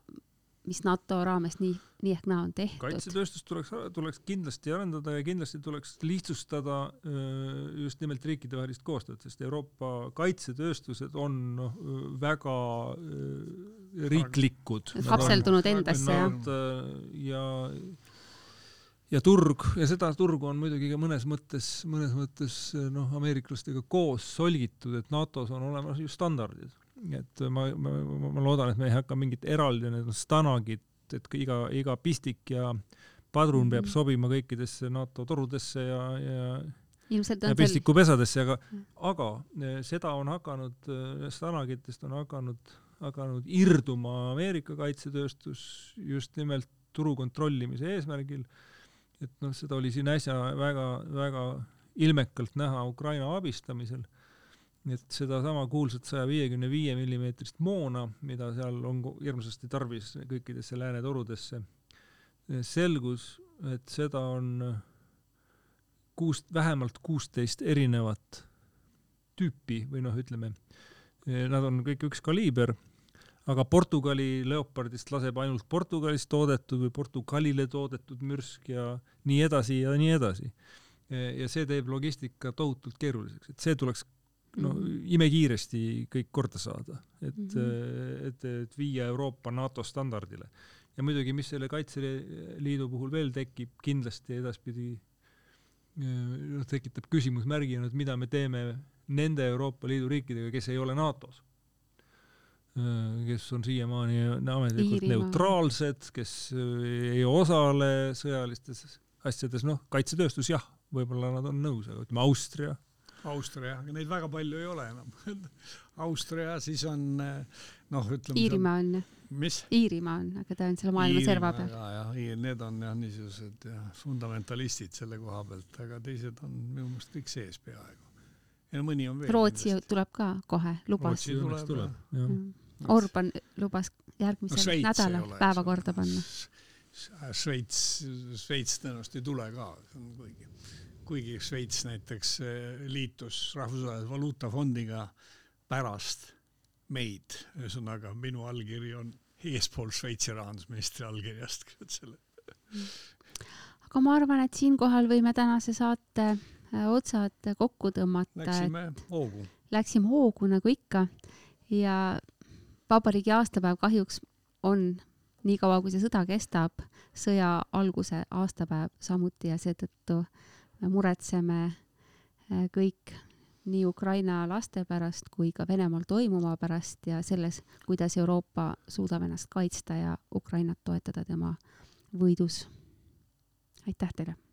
mis NATO raames nii, nii ehk naa on tehtud. kaitsetööstust tuleks, tuleks kindlasti arendada ja kindlasti tuleks lihtsustada just nimelt riikidevahelist koostööd, sest Euroopa kaitsetööstused on noh, väga riiklikud. kapseldunud endasse, jah. ja ja turg ja seda turgu on muidugi ka mõnes mõttes, mõnes mõttes noh, ameeriklastega koos solgitud, et NATO-s on olemas ju standardid et ma, ma, ma loodan, et me ei hakka mingit eraldi need stanagid, et iga, iga pistik ja padrun peab mm -hmm. sobima kõikidesse NATO torudesse ja, ja ilmselt on pistikupesadesse, aga, aga eh, seda on hakanud, eh, stanagitest on hakanud, hakanud irduma Ameerika kaitsetööstus just nimelt turu kontrollimise eesmärgil. Et noh, seda oli siin äsja väga-väga ilmekalt näha Ukraina abistamisel, et sedasama kuulsat saja viiekümne viie millimeetrist moona, mida seal on hirmsasti tarvis kõikidesse lääne torudesse, selgus, et seda on kuus, vähemalt kuusteist erinevat tüüpi või noh, ütleme, nad on kõik üks kaliiber, aga Portugali leopardist laseb ainult Portugalis toodetud või Portugalile toodetud mürsk ja nii edasi ja nii edasi. ja see teeb logistika tohutult keeruliseks, et see tuleks no imekiiresti kõik korda saada, et mm, -hmm. et, et viia Euroopa NATO standardile. ja muidugi, mis selle Kaitseliidu puhul veel tekib, kindlasti edaspidi noh, tekitab küsimusmärgi, et mida me teeme nende Euroopa Liidu riikidega, kes ei ole NATO-s. kes on siiamaani ametlikult Iirimaa. neutraalsed, kes ei osale sõjalistes asjades, noh, kaitsetööstus jah, võib-olla nad on nõus, aga ütleme Austria. Austria, aga neid väga palju ei ole enam *laughs* Austria, siis on noh, ütleme. Iirimaa on mis? Iirimaa on, aga ta on selle maailma serva peal. ja, ja need on jah niisugused jah, fundamentalistid selle koha pealt, aga teised on minu meelest kõik sees peaaegu. ja mõni on veel. Rootsi nendest. tuleb ka kohe, lubas. Rootsi tuleb, tuleb, jah. Mm. Orban lubas järgmisel no, nädalal päevakorda panna. Šveits, Šveits tõenäoliselt ei tule ka, kuigi, kuigi Šveits näiteks eh, liitus Rahvusvahelise Valuutafondiga pärast meid, ühesõnaga minu allkiri on eespool Šveitsi rahandusministri allkirjast selle. aga ma arvan, et siinkohal võime tänase saate äh, otsad kokku tõmmata. Läksime hoogu. Läksime hoogu nagu ikka ja vabariigi aastapäev kahjuks on niikaua, kui see sõda kestab, sõja alguse aastapäev samuti ja seetõttu me muretseme äh, kõik nii Ukraina laste pärast kui ka Venemaal toimuva pärast ja selles, kuidas Euroopa suudab ennast kaitsta ja Ukrainat toetada tema võidus. aitäh teile!